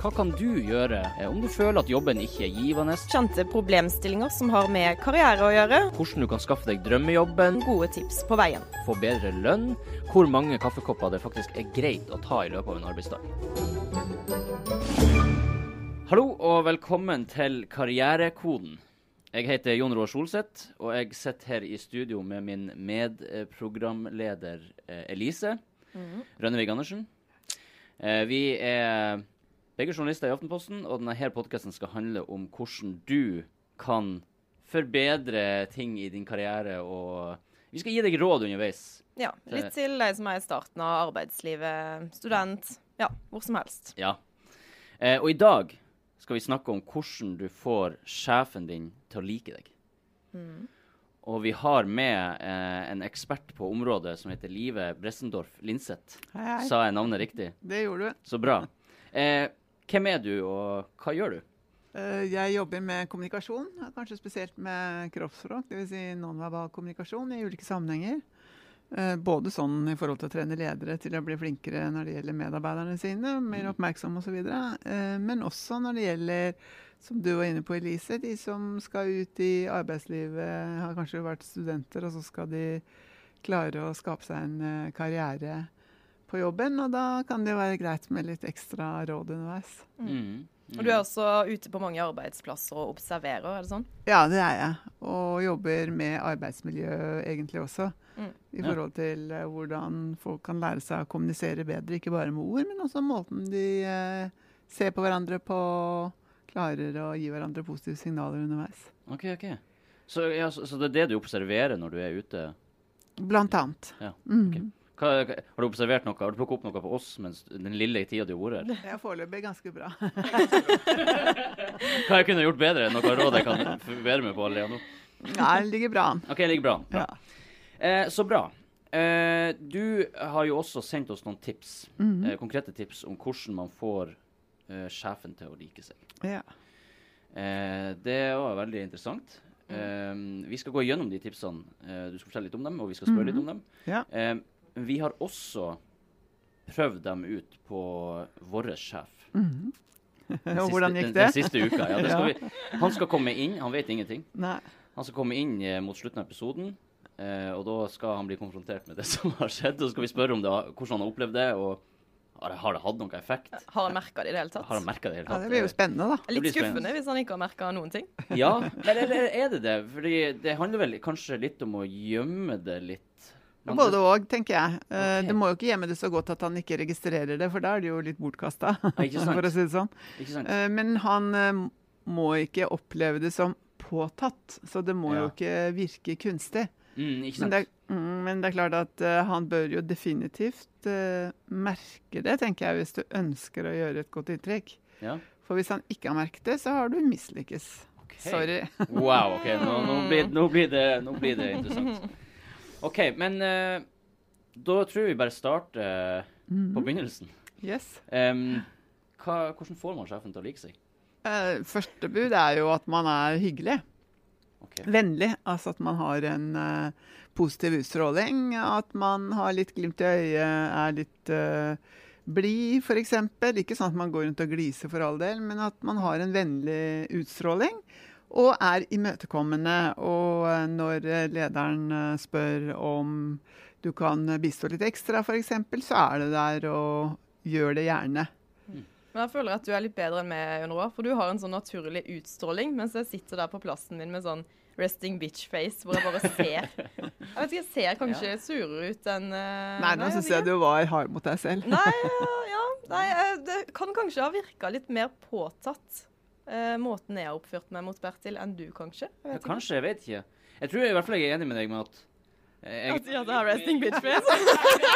Hva kan du gjøre eh, om du føler at jobben ikke er givende? Kjente problemstillinger som har med karriere å gjøre. Hvordan du kan skaffe deg drømmejobben? Gode tips på veien. Få bedre lønn? Hvor mange kaffekopper det faktisk er greit å ta i løpet av en arbeidsdag? Hallo og velkommen til Karrierekoden. Jeg heter Jon Roar Solseth, og jeg sitter her i studio med min medprogramleder Elise Elise Rønnevig Andersen. Eh, vi er begge journalister i Aftenposten, og denne podkasten skal handle om hvordan du kan forbedre ting i din karriere, og vi skal gi deg råd underveis. Ja, Litt til de som er i starten av arbeidslivet, student, ja, hvor som helst. Ja. Eh, og i dag skal vi snakke om hvordan du får sjefen din til å like deg. Og vi har med eh, en ekspert på området som heter Live Bressendorf Linseth. Hei, hei. Sa jeg navnet riktig? Det gjorde du. Så bra. Eh, hvem er du, og hva gjør du? Eh, Jeg jobber med kommunikasjon, kanskje spesielt med kroppsspråk, dvs. Si nonverbal kommunikasjon i ulike sammenhenger. Eh, Både sånn i forhold til å trene ledere til å bli flinkere når det gjelder medarbeiderne sine, mer oppmerksom osv. Men også når det gjelder, som du var inne på Elise, de som skal ut i arbeidslivet, har kanskje vært studenter, og så skal de klare å skape seg en eh, karriere på jobben. Og da kan det være greit med litt ekstra råd underveis. Mm. Og du er også ute på mange arbeidsplasser og observerer, er det sånn? Ja, det er jeg. Og jobber med arbeidsmiljø egentlig også. Mm. I forhold til eh, hvordan folk kan lære seg å kommunisere bedre, ikke bare med ord, men også måten de eh, ser på hverandre på, klarer å gi hverandre positive signaler underveis. OK, OK. Så, ja, så, så det er det du observerer når du er ute? Blant annet. Ja, Mm. Hva, har du observert noe? Har du plukket opp noe på oss mens den lille tida du har vært her? Det er foreløpig ganske bra. Hva jeg kunne gjort bedre? Noe råd jeg kan forbedre meg på allerede nå? Ja, det ligger bra an. OK, det ligger bra. bra. Ja. Eh, så bra. Eh, du har jo også sendt oss noen tips, Mhm. eh, konkrete tips om hvordan man får eh, sjefen til å like seg. Ja. Eh, det var veldig interessant. Eh, vi skal gå gjennom de tipsene. Eh, du skal fortelle litt om dem, og vi skal spørre litt om dem. Ja. Vi har også prøvd dem ut på vår sjef. Mhm. Og siste- hvordan gikk det? den den siste uka. Ja, det skal Ja. vi, han skal komme inn. Han vet ingenting. Nei. Han skal komme inn eh, mot slutten av episoden, eh, og da skal han bli konfrontert med det som har skjedd. Og så skal vi spørre om det, hvordan han har opplevd det, og har, har det hatt noen effekt? Har han merka det i det hele tatt? Har han merket det i det Ja, hele det blir jo spennende, da. Litt spennende. skuffende hvis han ikke har merka noen ting. Ja, men eller er det det? Fordi det handler vel kanskje litt om å gjemme det litt. Både òg, tenker jeg. Okay. Det må jo ikke gjemme det så godt at han ikke registrerer det, for da er det jo litt bortkasta. For å si det sånn. Eh, Men han eh, må ikke oppleve det som påtatt, så det må Ja. jo ikke virke kunstig. Mm, ikke Men det, er, mm, men det er klart at eh, han bør jo definitivt eh, merke det, tenker jeg, hvis du ønsker å gjøre et godt inntrykk. Ja. For hvis han ikke har merket det, så har du mislykkes. Okay. Sorry. Wow, OK. Nå, nå, blir, nå, blir det, nå blir det interessant. OK, men uh, da tror jeg vi bare starter Mhm. på begynnelsen. Yes. Um, hva, hvordan får man sjefen til å like seg? Uh, Første bud er jo at man er hyggelig. Okay. Vennlig. Altså at man har en uh, positiv utstråling. At man har litt glimt i øyet, er litt uh, blid, f.eks. Ikke sånn at man går rundt og gliser for all del, men at man har en vennlig utstråling. Og er imøtekommende. Og eh, når eh, lederen eh, spør om du kan bistå litt ekstra, f.eks., så er det der og gjør det gjerne. Men jeg føler at du er litt bedre enn meg, Jon Roar. For du har en sånn naturlig utstråling, mens jeg sitter der på plassen din med sånn resting bitch face, hvor jeg bare ser Jeg vet ikke, jeg ser kanskje surere ut enn uh, Nei, nå syns jeg du var hard mot deg selv. Nei, ja, ja. Nei, det kan kanskje ha virka litt mer påtatt, eh, måten jeg har oppført meg mot Bertil, enn du, kanskje? Jeg Ja, kanskje, jeg vet ikke. Jeg tror i hvert fall jeg er enig med deg med at jeg... At du har resting bitch face.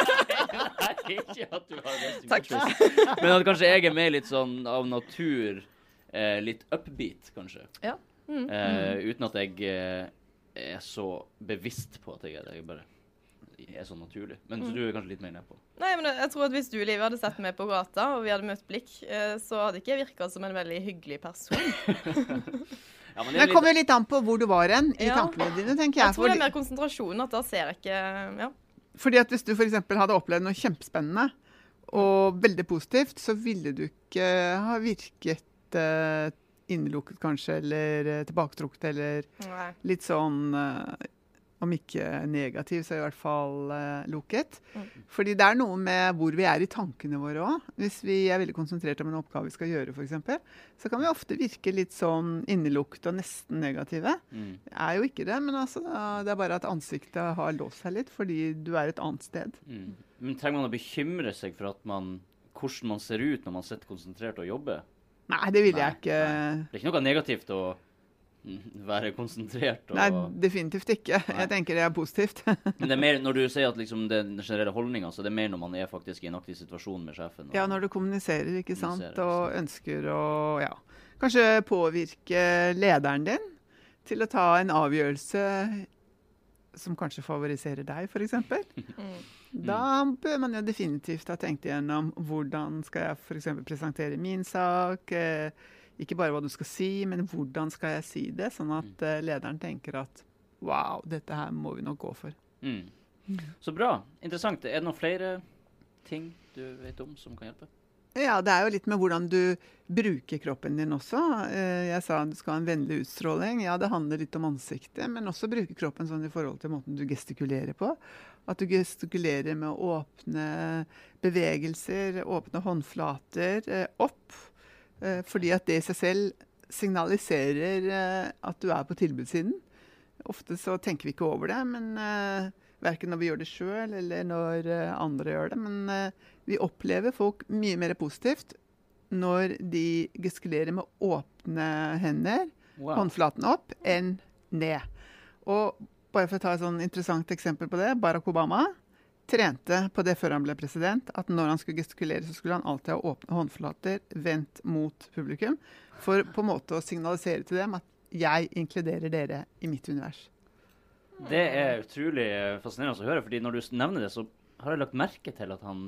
Nei, ikke at du har resting Takk. bitch face. Men at kanskje jeg er mer litt sånn av natur eh, litt upbeat, kanskje. Ja. Mm. Eh, uten at jeg eh, er så bevisst på at jeg er det. Jeg bare er så naturlig. Men Mm. så du er kanskje litt mer nedpå. Nei, men jeg tror at Hvis du Liv, hadde sett meg på gata, og vi hadde møtt blikk, eh, så hadde ikke jeg virka som en veldig hyggelig person. Ja, men det, det kommer jo litt an på hvor du var hen i Ja. tankene dine, tenker Jeg jeg. tror det er mer konsentrasjon, at da ser jeg ikke Ja. fordi at hvis du f.eks. hadde opplevd noe kjempespennende, og veldig positivt, så ville du ikke ha virket eh, innelukket kanskje, eller eh, tilbaketrukket, eller Nei. litt sånn Om ikke negativ, så i hvert fall uh, lukket. Mm. Fordi det er noe med hvor vi er i tankene våre òg. Hvis vi er veldig konsentrert om en oppgave vi skal gjøre, f.eks., så kan vi ofte virke litt sånn innelukket og nesten negative. Mm. Jeg er jo ikke det, men altså, det er bare at ansiktet har låst seg litt fordi du er et annet sted. Mm. Men trenger man å bekymre seg for at man, hvordan man ser ut når man sitter konsentrert og jobber? Nei, det vil Nei, jeg ikke. Det er ikke noe negativt å være konsentrert og Nei, definitivt ikke. Nei. Jeg tenker det er positivt. Men det er mer når du sier at liksom det er den generelle holdninga, så det er mer når man er faktisk i en aktiv situasjon med sjefen. og- Ja, når du kommuniserer, ikke sant, Kommuniserer, og ønsker å ja, kanskje påvirke lederen din til å ta en avgjørelse som kanskje favoriserer deg, f.eks. Mm. Da bør man jo definitivt ha tenkt igjennom hvordan skal jeg f.eks. presentere min sak. eh, Ikke bare hva du skal si, men hvordan skal jeg si det, sånn at uh, lederen tenker at wow, dette her må vi nok gå for. Mm. Så bra. Interessant. Er det noen flere ting du vet om som kan hjelpe? Ja, det er jo litt med hvordan du bruker kroppen din også. Eh, Jeg sa du skal ha en vennlig utstråling. Ja, det handler litt om ansiktet, men også bruke kroppen sånn i forhold til måten du gestikulerer på. At du gestikulerer med åpne bevegelser, åpne håndflater eh, opp. Eh, Fordi at det i seg selv signaliserer eh, at du er på tilbudssiden. Ofte så tenker vi ikke over det, men eh, verken når vi gjør det sjøl eller når andre gjør det. Men vi opplever folk mye mer positivt når de gestikulerer med åpne hender, Wow. håndflaten opp, enn ned. Og bare for å ta et sånn interessant eksempel på det. Barack Obama trente på det før han ble president, at når han skulle gestikulere, så skulle han alltid ha åpne håndflater vendt mot publikum, for på en måte å signalisere til dem at jeg inkluderer dere i mitt univers. Det er utrolig fascinerende å høre, fordi når du nevner det, så har jeg lagt merke til at han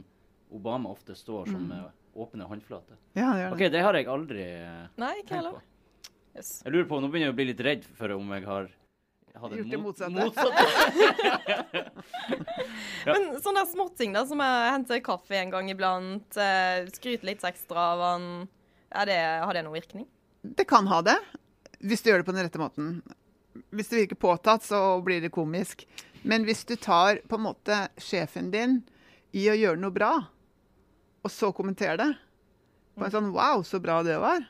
Obama ofte står som med åpne håndflater. Ja, det gjør OK, det. det har jeg aldri eh, Nei, ikke tenkt heller. på. Yes. Jeg lurer på, Nå begynner jeg å bli litt redd for om jeg har hadde Gjort det mot- motsatte. motsatte. Men sånne småting da, som jeg henter kaffe en gang iblant, eh, skryter litt ekstra av han, er det, har det noen virkning? Det kan ha det, hvis du gjør det på den rette måten. Hvis det virker påtatt, så blir det komisk. Men hvis du tar på en måte sjefen din i å gjøre noe bra, og så kommenterer det på en sånn Wow, så bra det var.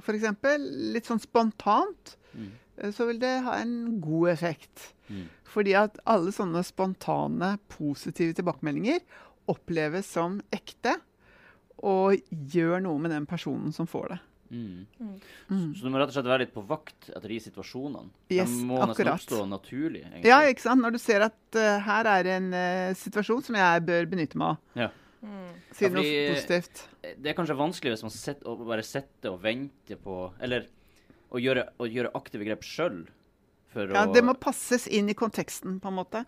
For eksempel litt sånn spontant. Mm. eh, Så vil det ha en god effekt. Mm. Fordi at alle sånne spontane, positive tilbakemeldinger oppleves som ekte, og gjør noe med den personen som får det. Mm. Mm. Så du må rett og slett være litt på vakt etter de situasjonene. Yes, de må nesten oppstå naturlig. egentlig. Ja, ikke sant? Når du ser at uh, her er en uh, situasjon som jeg bør benytte meg av. Ja. Mm. Si Ja, noe positivt. Det er kanskje vanskelig hvis man sitter og bare sitter og venter på Eller å gjøre, å gjøre aktive grep sjøl. Ja, det må passes inn i konteksten, på en måte.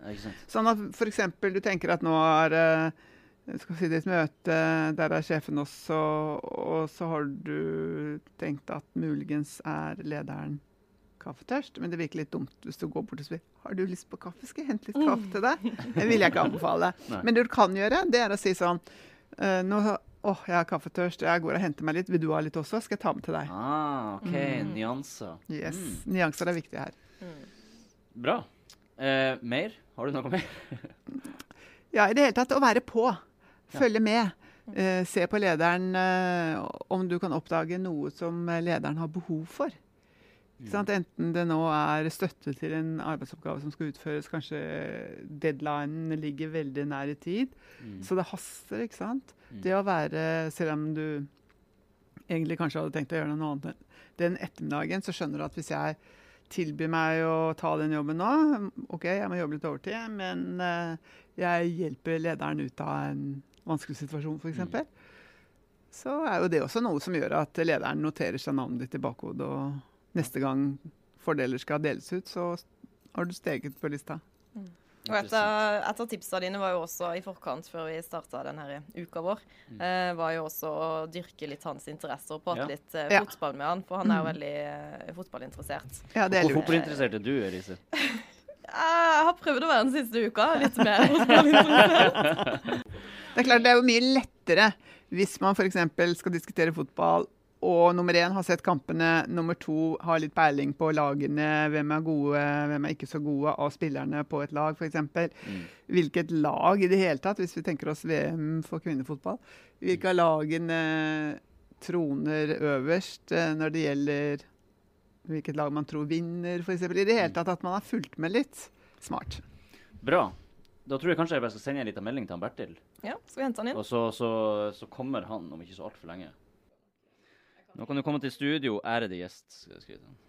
Sånn at f.eks. du tenker at nå er eh, skal si det et møte, der er sjefen også, og så har du tenkt at muligens er lederen kaffetørst, men det virker litt dumt hvis du går bort og spør har du lyst på kaffe, skal jeg hente litt kaffe til deg? Det vil jeg ikke anbefale. Nei. Men det du kan gjøre, det er å si sånn eh, nå, åh, jeg har kaffetørst, jeg går og henter meg litt, vil du ha litt også? Skal jeg ta med til deg? Ah, OK. Mm. Nyanser. Yes, Mm. Nyanser er viktig her. Bra. Eh, mer? Har du noe mer? Ja, i det hele tatt å være på. Følge med. Eh, se på lederen eh, om du kan oppdage noe som eh, lederen har behov for. Sant? Enten det nå er støtte til en arbeidsoppgave som skal utføres, kanskje deadlinen ligger veldig nær i tid, Mm. så det haster. ikke sant? Mm. Det å være, selv om du egentlig kanskje hadde tenkt å gjøre noe annet den ettermiddagen, så skjønner du at hvis jeg tilbyr meg å ta den jobben nå, OK, jeg må jobbe litt overtid, men eh, jeg hjelper lederen ut av en vanskelig situasjon, f.eks. Så er jo det også noe som gjør at lederen noterer seg navnet ditt i bakhodet, og neste gang fordeler skal deles ut, så har du steget på lista. Og et av, et av tipsa dine var jo også i forkant, før vi starta denne uka vår, eh, var jo også å dyrke litt hans interesser og prate Ja. litt uh, fotball med han, for han er jo veldig uh, fotballinteressert. Ja, det er Hvor fotballinteressert er du, Elise? Jeg har prøvd å være den siste uka, litt mer fotballinteressert. Det er klart det er jo mye lettere lettere hvis man f.eks. skal diskutere fotball, og nummer én har sett kampene, nummer to har litt peiling på lagene, hvem er gode, hvem er ikke så gode av spillerne på et lag, f.eks. Mm. Hvilket lag i det hele tatt, hvis vi tenker oss VM for kvinnefotball, hvilke av lagene troner øverst eh, når det gjelder hvilket lag man tror vinner, f.eks. I det hele tatt at man har fulgt med litt. Smart. Bra. Da tror jeg kanskje jeg bare skal sende en liten melding til han Bertil. Ja, skal vi hente han inn? Og så, så, så kommer han om ikke så altfor lenge. Nå kan du komme til studio, ærede gjest.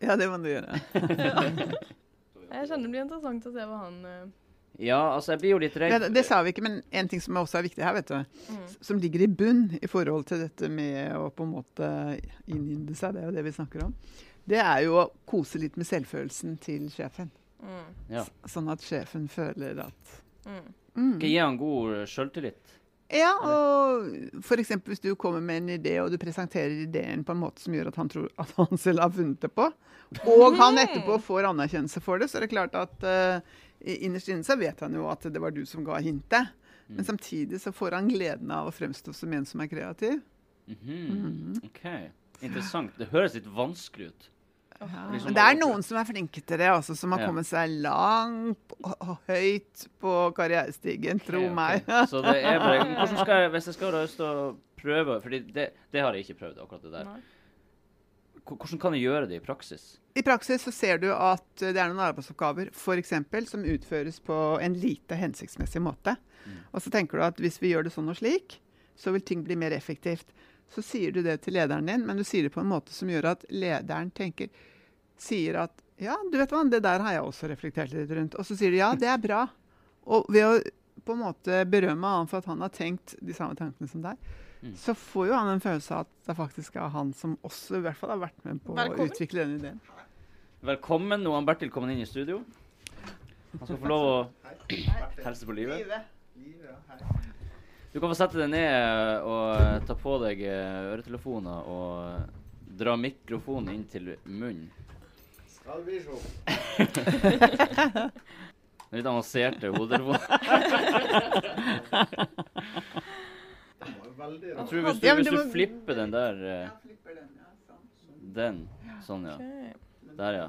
Ja, det må du gjøre. jeg kjenner det blir interessant å se hva han uh... Ja, altså, jeg blir jo litt redd. Det, det, sa vi ikke, men en ting som også er viktig her, vet du, mm. som ligger i bunn i forhold til dette med å på en måte innynde seg, det er jo det vi snakker om, det er jo å kose litt med selvfølelsen til sjefen. Mm. Ja. Sånn at sjefen føler at mm. Mm. Gi han god sjøltillit? Ja, og f.eks. hvis du kommer med en idé, og du presenterer ideen på en måte som gjør at han tror at han selv har funnet det på, og han etterpå får anerkjennelse for det, så er det klart at uh, innerst inne så vet han jo at det var du som ga hintet. Men mm. samtidig så får han gleden av å fremstå som en som er kreativ. Mm -hmm. Mm -hmm. OK. Interessant. Det høres litt vanskelig ut. Ja. Liksom det er noen som er flinke til det, også, som har ja. kommet seg langt og høyt på karrierestigen. Tro okay, meg. Så det er bare, hvordan skal jeg, Hvis jeg skal og prøve For det, det, har jeg ikke prøvd, akkurat det der. Hvordan kan jeg gjøre det i praksis? I praksis så ser du at det er noen arbeidsoppgaver for eksempel, som utføres på en lite hensiktsmessig måte. Mm. Og så tenker du at hvis vi gjør det sånn og slik, så vil ting bli mer effektivt. Så sier du det til lederen din, men du sier det på en måte som gjør at lederen tenker sier at ja, du vet hva, det der har jeg også reflektert litt rundt. Og så sier du ja, det er bra. Og ved å på en måte berømme han for at han har tenkt de samme tankene som deg, mm. så får jo han en følelse av at det faktisk er han som også i hvert fall har vært med på Velkommen. å utvikle den ideen. Velkommen. Nå har Bertil kommet inn i studio. Han skal få lov å helse på livet. Du kan få sette deg ned og ta på deg øretelefoner og dra mikrofonen inn til munnen. Skal vi sjå. sånn. Litt avanserte hodetelefoner. Jeg tror hvis du, hvis du flipper den der uh, Den. Sånn, ja. Der, ja.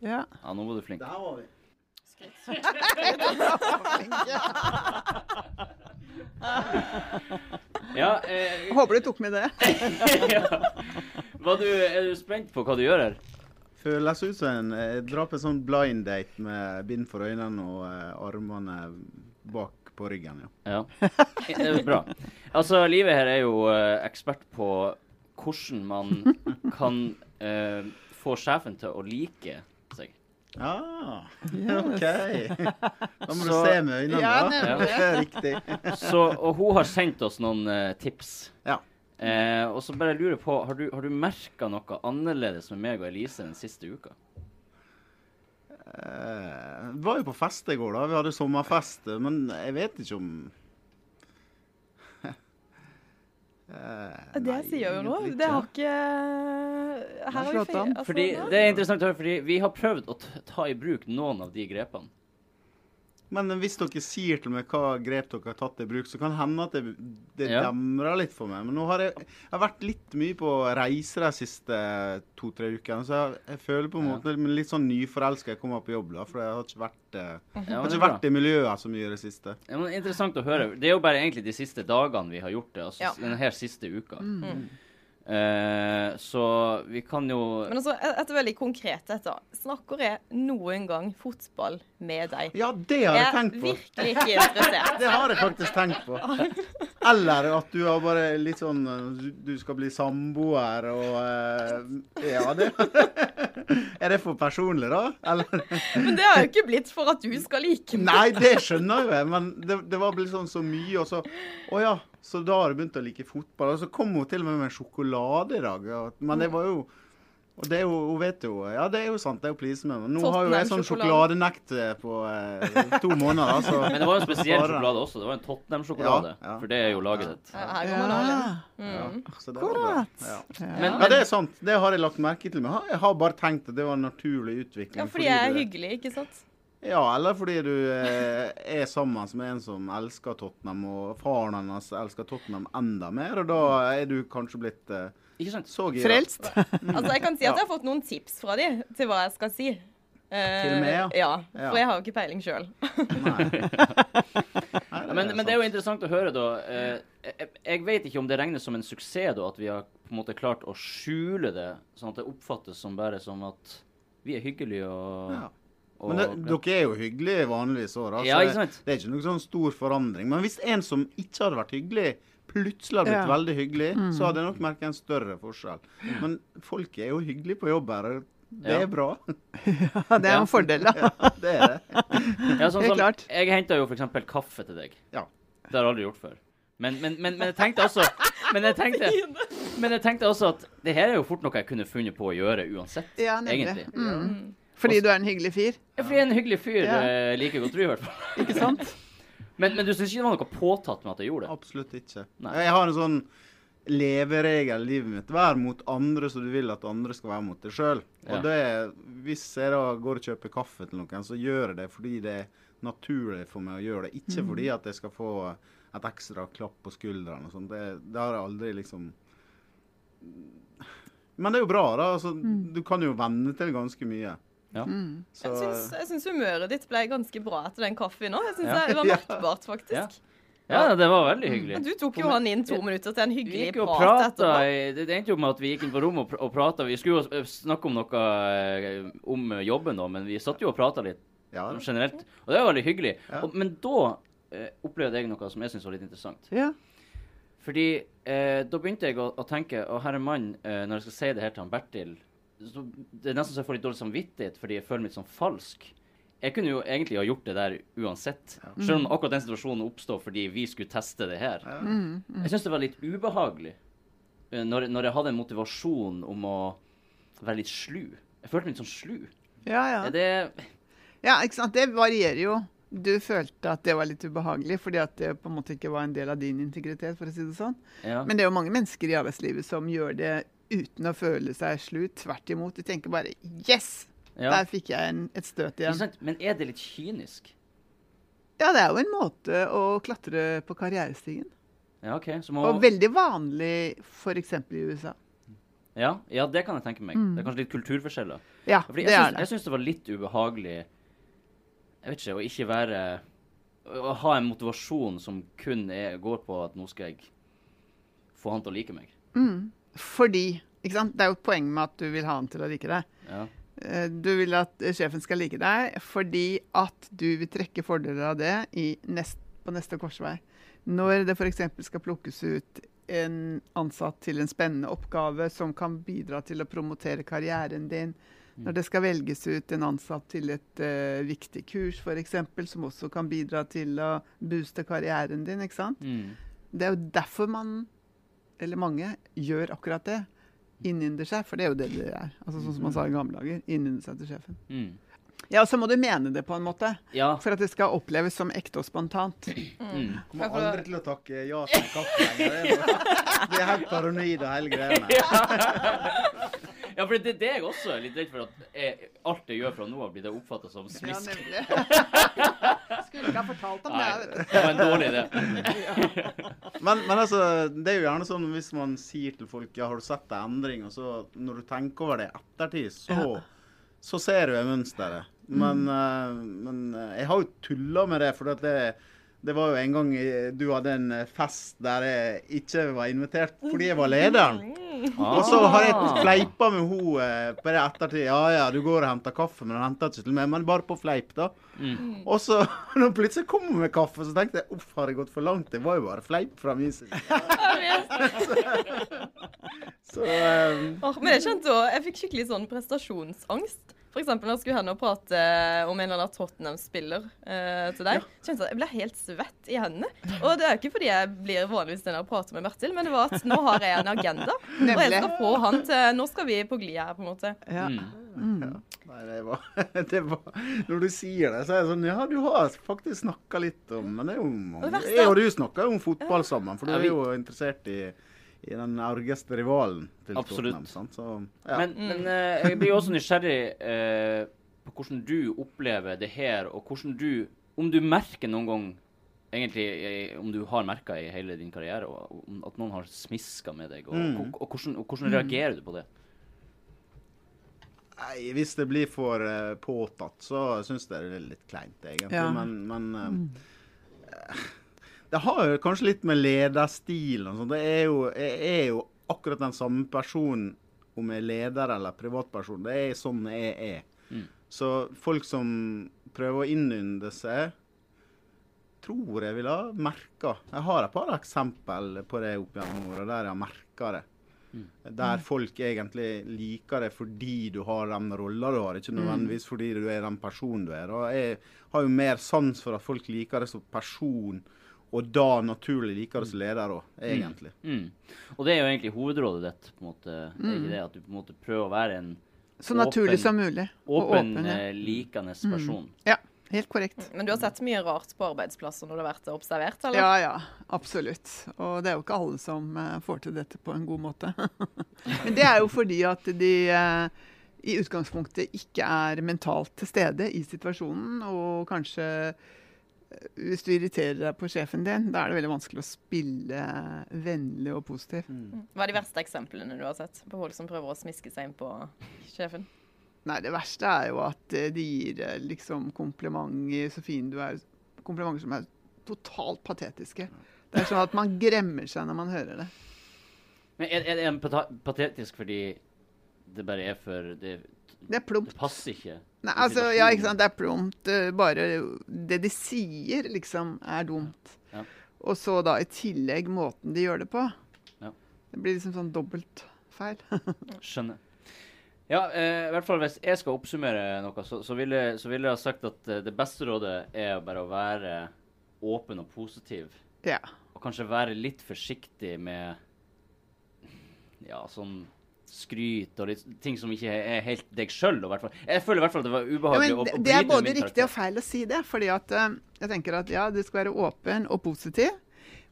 Ja. ja, nå var du flink. ja, eh, Håper du tok med det. ja. du, er du spent på hva du gjør her? Føles ut som en drar på en sånn blind date med bind for øynene og eh, armene bak på ryggen. Ja. ja. Det er bra. Altså, Livet her er jo uh, ekspert på hvordan man kan uh, få sjefen til å like Ah, OK. Da må så, du se med øynene, ja, da. Det er riktig. så, og hun har sendt oss noen uh, tips. Ja. Eh, og så bare lurer på, Har du, har du merka noe annerledes med meg og Elise den siste uka? Eh, vi var jo på fest i går, da. Vi hadde sommerfest. Men jeg vet ikke om Uh, det jeg sier jo nå. Det har ikke Her har vi altså, fordi, det er interessant å høre, fordi vi har prøvd å ta i bruk noen av de grepene. Men hvis dere sier til meg hva grep dere har tatt i bruk, så kan det hende at det, det Ja. demrer litt for meg. Men nå har jeg, jeg har vært litt mye på reise de siste to-tre ukene. Så jeg, jeg føler på en Ja. måte litt sånn nyforelska jeg kommer på jobb. da, For jeg har ikke vært, eh, Ja, jeg har ikke vært i miljøet så mye i det siste. Ja, men interessant å høre. Det er jo bare egentlig de siste dagene vi har gjort det. Altså Ja. denne her siste uka. Mm. Eh, så vi kan jo Men altså, et, veldig konkret dette. Snakker jeg noen gang fotball med deg? Ja, det har jeg Jeg tenkt på. virkelig ikke interessert. Det har jeg faktisk tenkt på. Eller at du har bare litt sånn Du, du skal bli samboer og eh, Ja, det Er det for personlig, da? Eller Men det har jo ikke blitt for at du skal like meg. Nei, det skjønner jo jeg men det, det var blitt sånn så mye, og så Å ja, så da har hun begynt å like fotball. Og så kom hun til og med med en sjokolade i dag. Men det var jo og det er jo, hun vet jo Ja, det er jo sant, det er jo med nå Nå har jo jeg sånn sjokoladenekt på eh, to måneder, Altså. Men det var jo en spesiell sjokolade også. Det var en Tottenham-sjokolade. Ja, ja. For det er jo laget ditt. Ja, Her går man all ja, Mm. Akkurat. Ja. Men, Ja, det er sant. Det har jeg lagt merke til. Men jeg har bare tenkt at det var en naturlig utvikling. Ja, fordi jeg er hyggelig, ikke sant? Ja, eller fordi du eh, er sammen med en som elsker Tottenham, og faren hennes elsker Tottenham enda mer, og da er du kanskje blitt eh, Ikke sant? så gira. Frelst. Altså, Jeg kan si at jeg har fått noen tips fra de til hva jeg skal si. Eh, Til meg, ja? ja? Ja. For jeg har jo ikke peiling sjøl. Men, men det er jo interessant å høre, da. Eh, jeg, jeg vet ikke om det regnes som en suksess, da, at vi har på en måte klart å skjule det, sånn at det oppfattes som bare som at vi er hyggelige og, Ja. Og Men det, dere er jo hyggelige vanligvis òg, da. så Ja, ikke sant? Det er ikke noen sånn stor forandring. Men hvis en som ikke hadde vært hyggelig, plutselig hadde blitt Ja. veldig hyggelig, så hadde jeg nok merket en større forskjell. Men folk er jo hyggelige på jobb her. Det Ja. er bra. Ja, det er Ja. en fordel, da. Ja, det er det. Ja, sånn som. Jeg henta jo f.eks. kaffe til deg. Ja. Det har jeg aldri gjort før. Men, men, men, men jeg tenkte også men jeg tenkte, men jeg tenkte også at det her er jo fort noe jeg kunne funnet på å gjøre uansett. Ja, egentlig. Mm. Fordi du er en hyggelig fyr, Ja, fordi jeg er en hyggelig fyr. Ja. eh, liker godt du, i hvert fall. ikke sant? Men, men du syns ikke det var noe påtatt med at jeg gjorde det? Absolutt ikke. Nei. Jeg har en sånn leveregel i livet mitt. Vær mot andre så du vil at andre skal være mot deg sjøl. Ja. Og det, er- hvis jeg da går og kjøper kaffe til noen, så gjør jeg det fordi det er naturlig for meg å gjøre det. Ikke fordi at jeg skal få et ekstra klapp på skuldrene og sånn. Det, det har jeg aldri liksom Men det er jo bra, da. Altså, Du kan jo venne til ganske mye. Ja. Mm. Så Jeg syns, humøret ditt ble ganske bra etter den kaffen nå. Jeg syns Ja. det var Ja. merkbart, faktisk. Ja, det var veldig hyggelig. Du tok jo han inn to minutter til en hyggelig prat prata etterpå. Det endte jo med at vi gikk inn på rommet og, pr prata. Vi skulle jo snakke om noe eh, om jobben, da, men vi satt jo og prata litt ja, generelt. Og det var veldig hyggelig. Ja. Og, men da eh, opplevde jeg noe som jeg syntes var litt interessant. Ja. Fordi eh, da begynte jeg å, å tenke Å, herre mann, eh, når jeg skal si det her til han Bertil så Det er nesten så jeg får litt dårlig samvittighet fordi jeg føler meg litt sånn falsk. Jeg kunne jo egentlig ha gjort det der uansett. Selv om akkurat den situasjonen oppstod fordi vi skulle teste det her. Mm. Mm. Jeg syns det var litt ubehagelig eh, når, når jeg hadde en motivasjon om å være litt slu. Jeg følte meg litt sånn slu. Ja, ja. Det ja, ikke sant. Det varierer jo. Du følte at det var litt ubehagelig fordi at det på en måte ikke var en del av din integritet, for å si det sånn. Ja. Men det er jo mange mennesker i arbeidslivet som gjør det uten å føle seg slu. Tvert imot. De tenker bare 'yes'! ja. Der fikk jeg en, et støt igjen. Er Men er det litt kynisk? Ja, det er jo en måte å klatre på karrierestigen. Ja, OK. Så må Og veldig vanlig f.eks. i USA. ja, ja, det kan jeg tenke meg. Mm. Det er kanskje litt kulturforskjeller. Ja, Fordi det jeg er det. jeg syns det var litt ubehagelig Jeg vet ikke, å ikke være Å ha en motivasjon som kun er, går på at nå skal jeg få han til å like meg. Mm. Fordi ikke sant? Det er jo et poeng med at du vil ha han til å like deg. Ja. Eh, Du vil at sjefen skal like deg fordi at du vil trekke fordeler av det i nest, på neste korsvei. Når det f.eks. skal plukkes ut en ansatt til en spennende oppgave som kan bidra til å promotere karrieren din, når det skal velges ut en ansatt til et uh, viktig kurs f.eks., som også kan bidra til å booste karrieren din, ikke sant? Mm. Det er jo derfor man, eller mange, gjør akkurat det. Innynder seg, for det er jo det det er. Altså Sånn som man sa i gamle dager. Innynder seg til sjefen. Mm. Ja, og så må du mene det på en måte, Ja. for at det skal oppleves som ekte og spontant. Mm. Kommer aldri til å takke ja til kaffe lenger. Det er helt paranoid og hele greiene. Ja, for det, det er jeg også litt redd for at jeg, alt jeg gjør fra nå av, blir det oppfatta som Ja, smisk. nemlig. skulle ikke ha fortalt om det. Nei, vet du. det var en dårlig idé. Men, men altså, det er jo gjerne sånn hvis man sier til folk ja, har du sett en endring, og så når du tenker over det i ettertid, så, så ser du mønsteret. Men, mm. men eh, jeg har jo tulla med det, for at det, det var jo en gang du hadde en eh, fest der jeg ikke var invitert fordi jeg var lederen. Og så har jeg fleipa med henne eh, på det ettertid. Ja ja, du går og henter kaffe, men hun henter ikke til meg. Men bare på fleip, da. Mm. Og så når plutselig kom hun med kaffe, så tenkte jeg uff, har det gått for langt? Det var jo bare fleip fra min side. Så så um. oh, men jeg kjente også, jeg fikk skikkelig sånn prestasjonsangst. For eksempel når jeg skulle henne og prate eh, om en eller annen Tottenham-spiller eh, til deg. kjente jeg, jeg ble helt svett i hendene. Og det er jo ikke fordi jeg blir vanligvis den jeg prater med Bertil, men det var at nå har jeg en agenda. Og jeg skal få han til Nå skal vi på glid her, på en måte. Ja. Mm. Nei, det var, det var Når du sier det, så er det sånn Ja, du har faktisk snakka litt om Men det er jo er Jeg og du snakker jo om fotball sammen, for du er jo interessert i, i den argeste rivalen til Absolutt. Tottenham. Sant? Så, ja. Men, men uh, jeg blir jo også nysgjerrig uh, på hvordan du opplever det her, og hvordan du Om du merker noen gang Egentlig eh, om du har merka i hele din karriere og, at noen har smiska med deg, og, Mm. og, og, hvordan, og hvordan reagerer du på det? Nei, hvis det blir for uh, påtatt, så syns jeg det er litt kleint, egentlig. Ja. Men, men eh, Det har jo kanskje litt med lederstil og sånn. Det er jo, jeg er jo akkurat den samme personen om jeg er leder eller privatperson. Det er sånn jeg er. Mm. Så folk som prøver å innynde seg, tror jeg ville ha merka Jeg har et par eksempel på det opp gjennom åra der jeg har merka det. Der folk egentlig liker det fordi du har den rolla du har, ikke nødvendigvis fordi du er den personen du er. Og jeg har jo mer sans for at folk liker det som person, og da naturlig liker det som leder òg, egentlig. Mm. Og det er jo egentlig hovedrådet ditt. på en måte, er ikke det At du på en måte prøver å være en Så naturlig Åpen- som mulig. Og åpen, åpen, ja. eh, likende person. ja. Helt korrekt. Men du har sett mye rart på arbeidsplasser når du har vært observert, eller? Ja, ja. Absolutt. Og det er jo ikke alle som eh, får til dette på en god måte. Men det er jo fordi at de eh, i utgangspunktet ikke er mentalt til stede i situasjonen. Og kanskje eh, hvis du irriterer deg på sjefen din, da er det veldig vanskelig å spille vennlig og positiv. Hva er de verste eksemplene du har sett på folk som prøver å smiske seg inn på sjefen? Nei, det verste er jo at eh, de gir eh, liksom komplimenter, så fin du er. Komplimenter som er totalt patetiske. Det er sånn at man gremmer seg når man hører det. Men er, er det patetisk fordi det bare er for Det, Det er plumpt. det passer ikke? Nei, altså, ja, ikke sant. Det er plumpt. Bare det de sier, liksom, er dumt. Ja. Og så da i tillegg måten de gjør det på. Ja. Det blir liksom sånn dobbelt feil. Skjønner. Ja, eh, i hvert fall hvis jeg skal oppsummere noe, så, så ville så vil jeg ha sagt at eh, det beste rådet er bare å være åpen og positiv. ja. Og kanskje være litt forsiktig med ja, sånn skryt og litt ting som ikke er helt deg sjøl. Jeg føler i hvert fall at det var Ja, ubehagelig men å, å det, bryte det er både riktig og feil å si det. fordi at uh, jeg tenker at ja, du skal være åpen og positiv,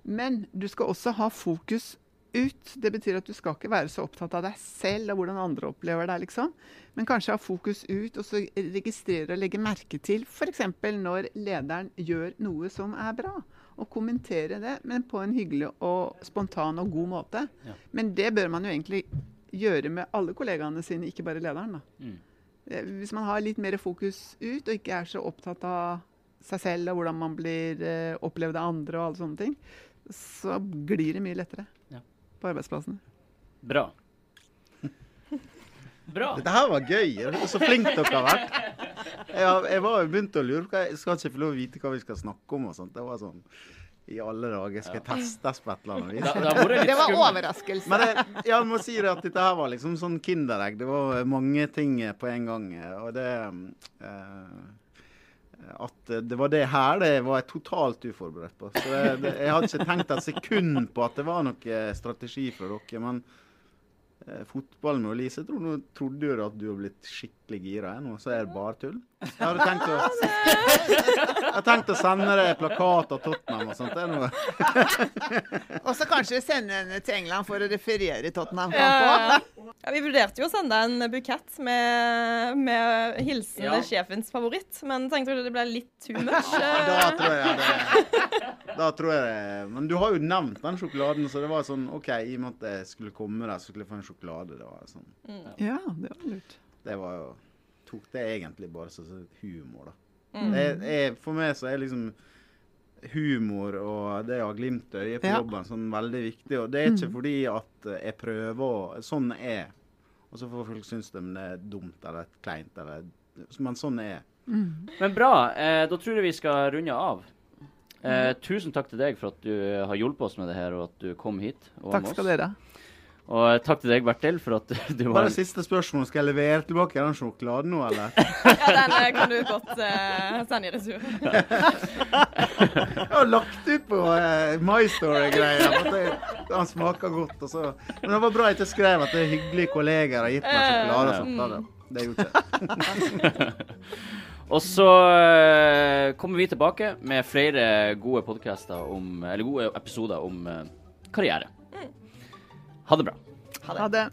men du skal også ha fokus ut. Det betyr at du skal ikke være så opptatt av deg selv og hvordan andre opplever deg, liksom. Men kanskje ha fokus ut og så registrere og legge merke til f.eks. når lederen gjør noe som er bra. Og kommentere det, men på en hyggelig og spontan og god måte. Ja. Men det bør man jo egentlig gjøre med alle kollegaene sine, ikke bare lederen. da. Mm. Eh, Hvis man har litt mer fokus ut, og ikke er så opptatt av seg selv og hvordan man blir eh, opplevd av andre og alle sånne ting, så glir det mye lettere Ja. på arbeidsplassene. Bra. Bra. Dette her var gøy. Så flink dere har vært. Jeg, jeg var jo begynt å lure på Jeg skal ikke få lov å vite hva vi skal snakke om. og sånt. Det var sånn I alle dager skal jeg testes på et eller annet vis. Da, da var det litt Det var overraskelse. Men jeg, jeg må si det at dette her var liksom sånn kinderegg. Det var mange ting på en gang. Og det eh, At det var det her det var jeg totalt uforberedt på. Så det, det, jeg hadde ikke tenkt et sekund på at det var noe strategi fra dere. Men eh, fotball med Elise, tror, nå trodde jo at du har blitt skikkelig gira jeg, nå, så er det bare tull. Jeg har tenkt å, jeg tenkt å sende deg plakat av Tottenham og sånt. Og så kanskje sende henne til England for å referere Tottenham. Ja. Ja, Vi vurderte jo å sende en bukett med, med hilsen Ja. sjefens favoritt, men tenkte at det ble litt too much? Ja, da Eh, tror jeg det Da tror jeg det Men du har jo nevnt den sjokoladen, så det var sånn OK, i og med at jeg skulle komme der, så skulle jeg få en sjokolade. Det var sånn Ja, det var lurt. Det var jo Tok det egentlig bare som sånn humor, da. Mm. Jeg, jeg, for meg så er liksom humor og det å ha glimt i øyet på Ja. jobben sånn veldig viktig. Og det er ikke fordi at jeg prøver å Sånn er. Og så får folk synes det, men det er dumt eller kleint eller Men sånn er Mm. Men bra. Eh, da tror jeg vi skal runde av. Eh, tusen takk til deg for at du har hjulpet oss med det her, og at du kom hit. Og Takk skal dere ha. Og eh, takk til deg, Bertil, for at du var Bare siste spørsmål. Skal jeg levere tilbake den sjokoladen nå, eller? Ja, den eh, kan du godt eh, sende i retur. Jeg har lagt ut på uh, My Story-greier. Han smaker godt. Og så. Men det var bra at jeg skrev at det er hyggelige kolleger har gitt meg sjokolade. og sånt. Det er Det ikke. Og så eh, kommer vi tilbake med flere gode podcaster om Eller gode episoder om eh, karriere. Ha det bra. Ha det.